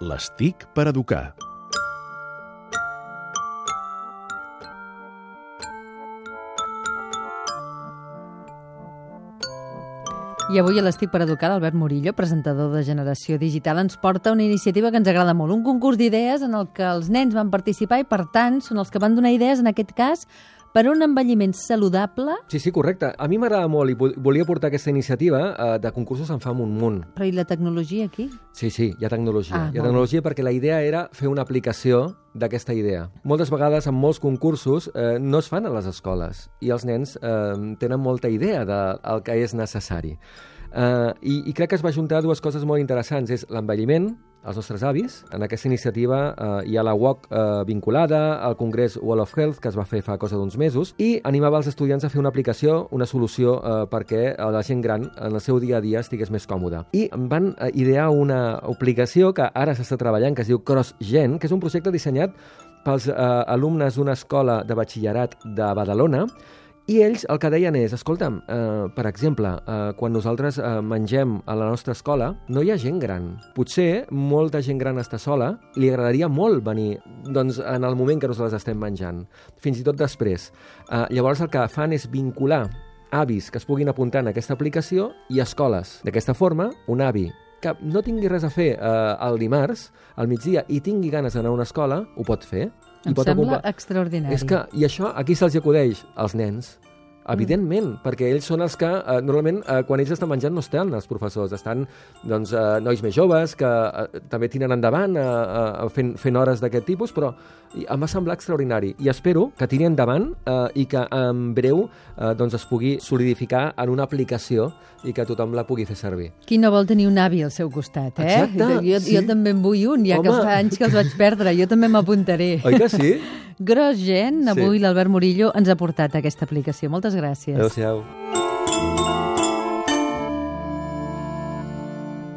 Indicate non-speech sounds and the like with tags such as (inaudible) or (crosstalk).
L'estic per educar. I avui a l'Estic per Educar, l'Albert Murillo, presentador de Generació Digital, ens porta una iniciativa que ens agrada molt, un concurs d'idees en el que els nens van participar i, per tant, són els que van donar idees, en aquest cas, per un envelliment saludable. Sí, sí, correcte. A mi m'agrada molt i vo- volia portar aquesta iniciativa eh, de concursos en fa un munt. Però i la tecnologia aquí? Sí, sí, hi ha tecnologia. Ah, hi ha tecnologia perquè la idea era fer una aplicació d'aquesta idea. Moltes vegades, en molts concursos, eh, no es fan a les escoles i els nens eh, tenen molta idea del de, que és necessari. Eh, i, I crec que es va juntar dues coses molt interessants. És l'envelliment, els nostres avis. En aquesta iniciativa eh, hi ha la WOC eh, vinculada al Congrés Wall of Health, que es va fer fa cosa d'uns mesos, i animava els estudiants a fer una aplicació, una solució eh, perquè la gent gran en el seu dia a dia estigués més còmoda. I van eh, idear una aplicació que ara s'està treballant, que es diu CrossGen, que és un projecte dissenyat pels eh, alumnes d'una escola de batxillerat de Badalona, i ells el que deien és, escolta'm, eh, per exemple, eh, quan nosaltres eh, mengem a la nostra escola, no hi ha gent gran. Potser molta gent gran està sola, li agradaria molt venir doncs, en el moment que nosaltres estem menjant, fins i tot després. Eh, llavors el que fan és vincular avis que es puguin apuntar en aquesta aplicació i escoles. D'aquesta forma, un avi que no tingui res a fer eh, el dimarts, al migdia, i tingui ganes d'anar a una escola, ho pot fer. Em pot sembla ocupar- extraordinari. és que, i això, aquí se'ls acudeix als nens, evidentment, mm. perquè ells són els que, eh, normalment, eh, quan ells estan menjant no estan els professors, estan doncs, eh, nois més joves que eh, també tiren endavant eh, eh, fent, fent hores d'aquest tipus, però em va semblar extraordinari i espero que tiri endavant eh, i que en breu eh, doncs es pugui solidificar en una aplicació i que tothom la pugui fer servir. Qui no vol tenir un avi al seu costat, eh? Exacte, jo, sí. jo també en vull un, ja que Home. fa anys que els vaig perdre. Jo també m'apuntaré. Oi que sí? (laughs) Grosgen. Avui sí. l'Albert Murillo ens ha portat aquesta aplicació. Moltes gràcies. Adéu-siau.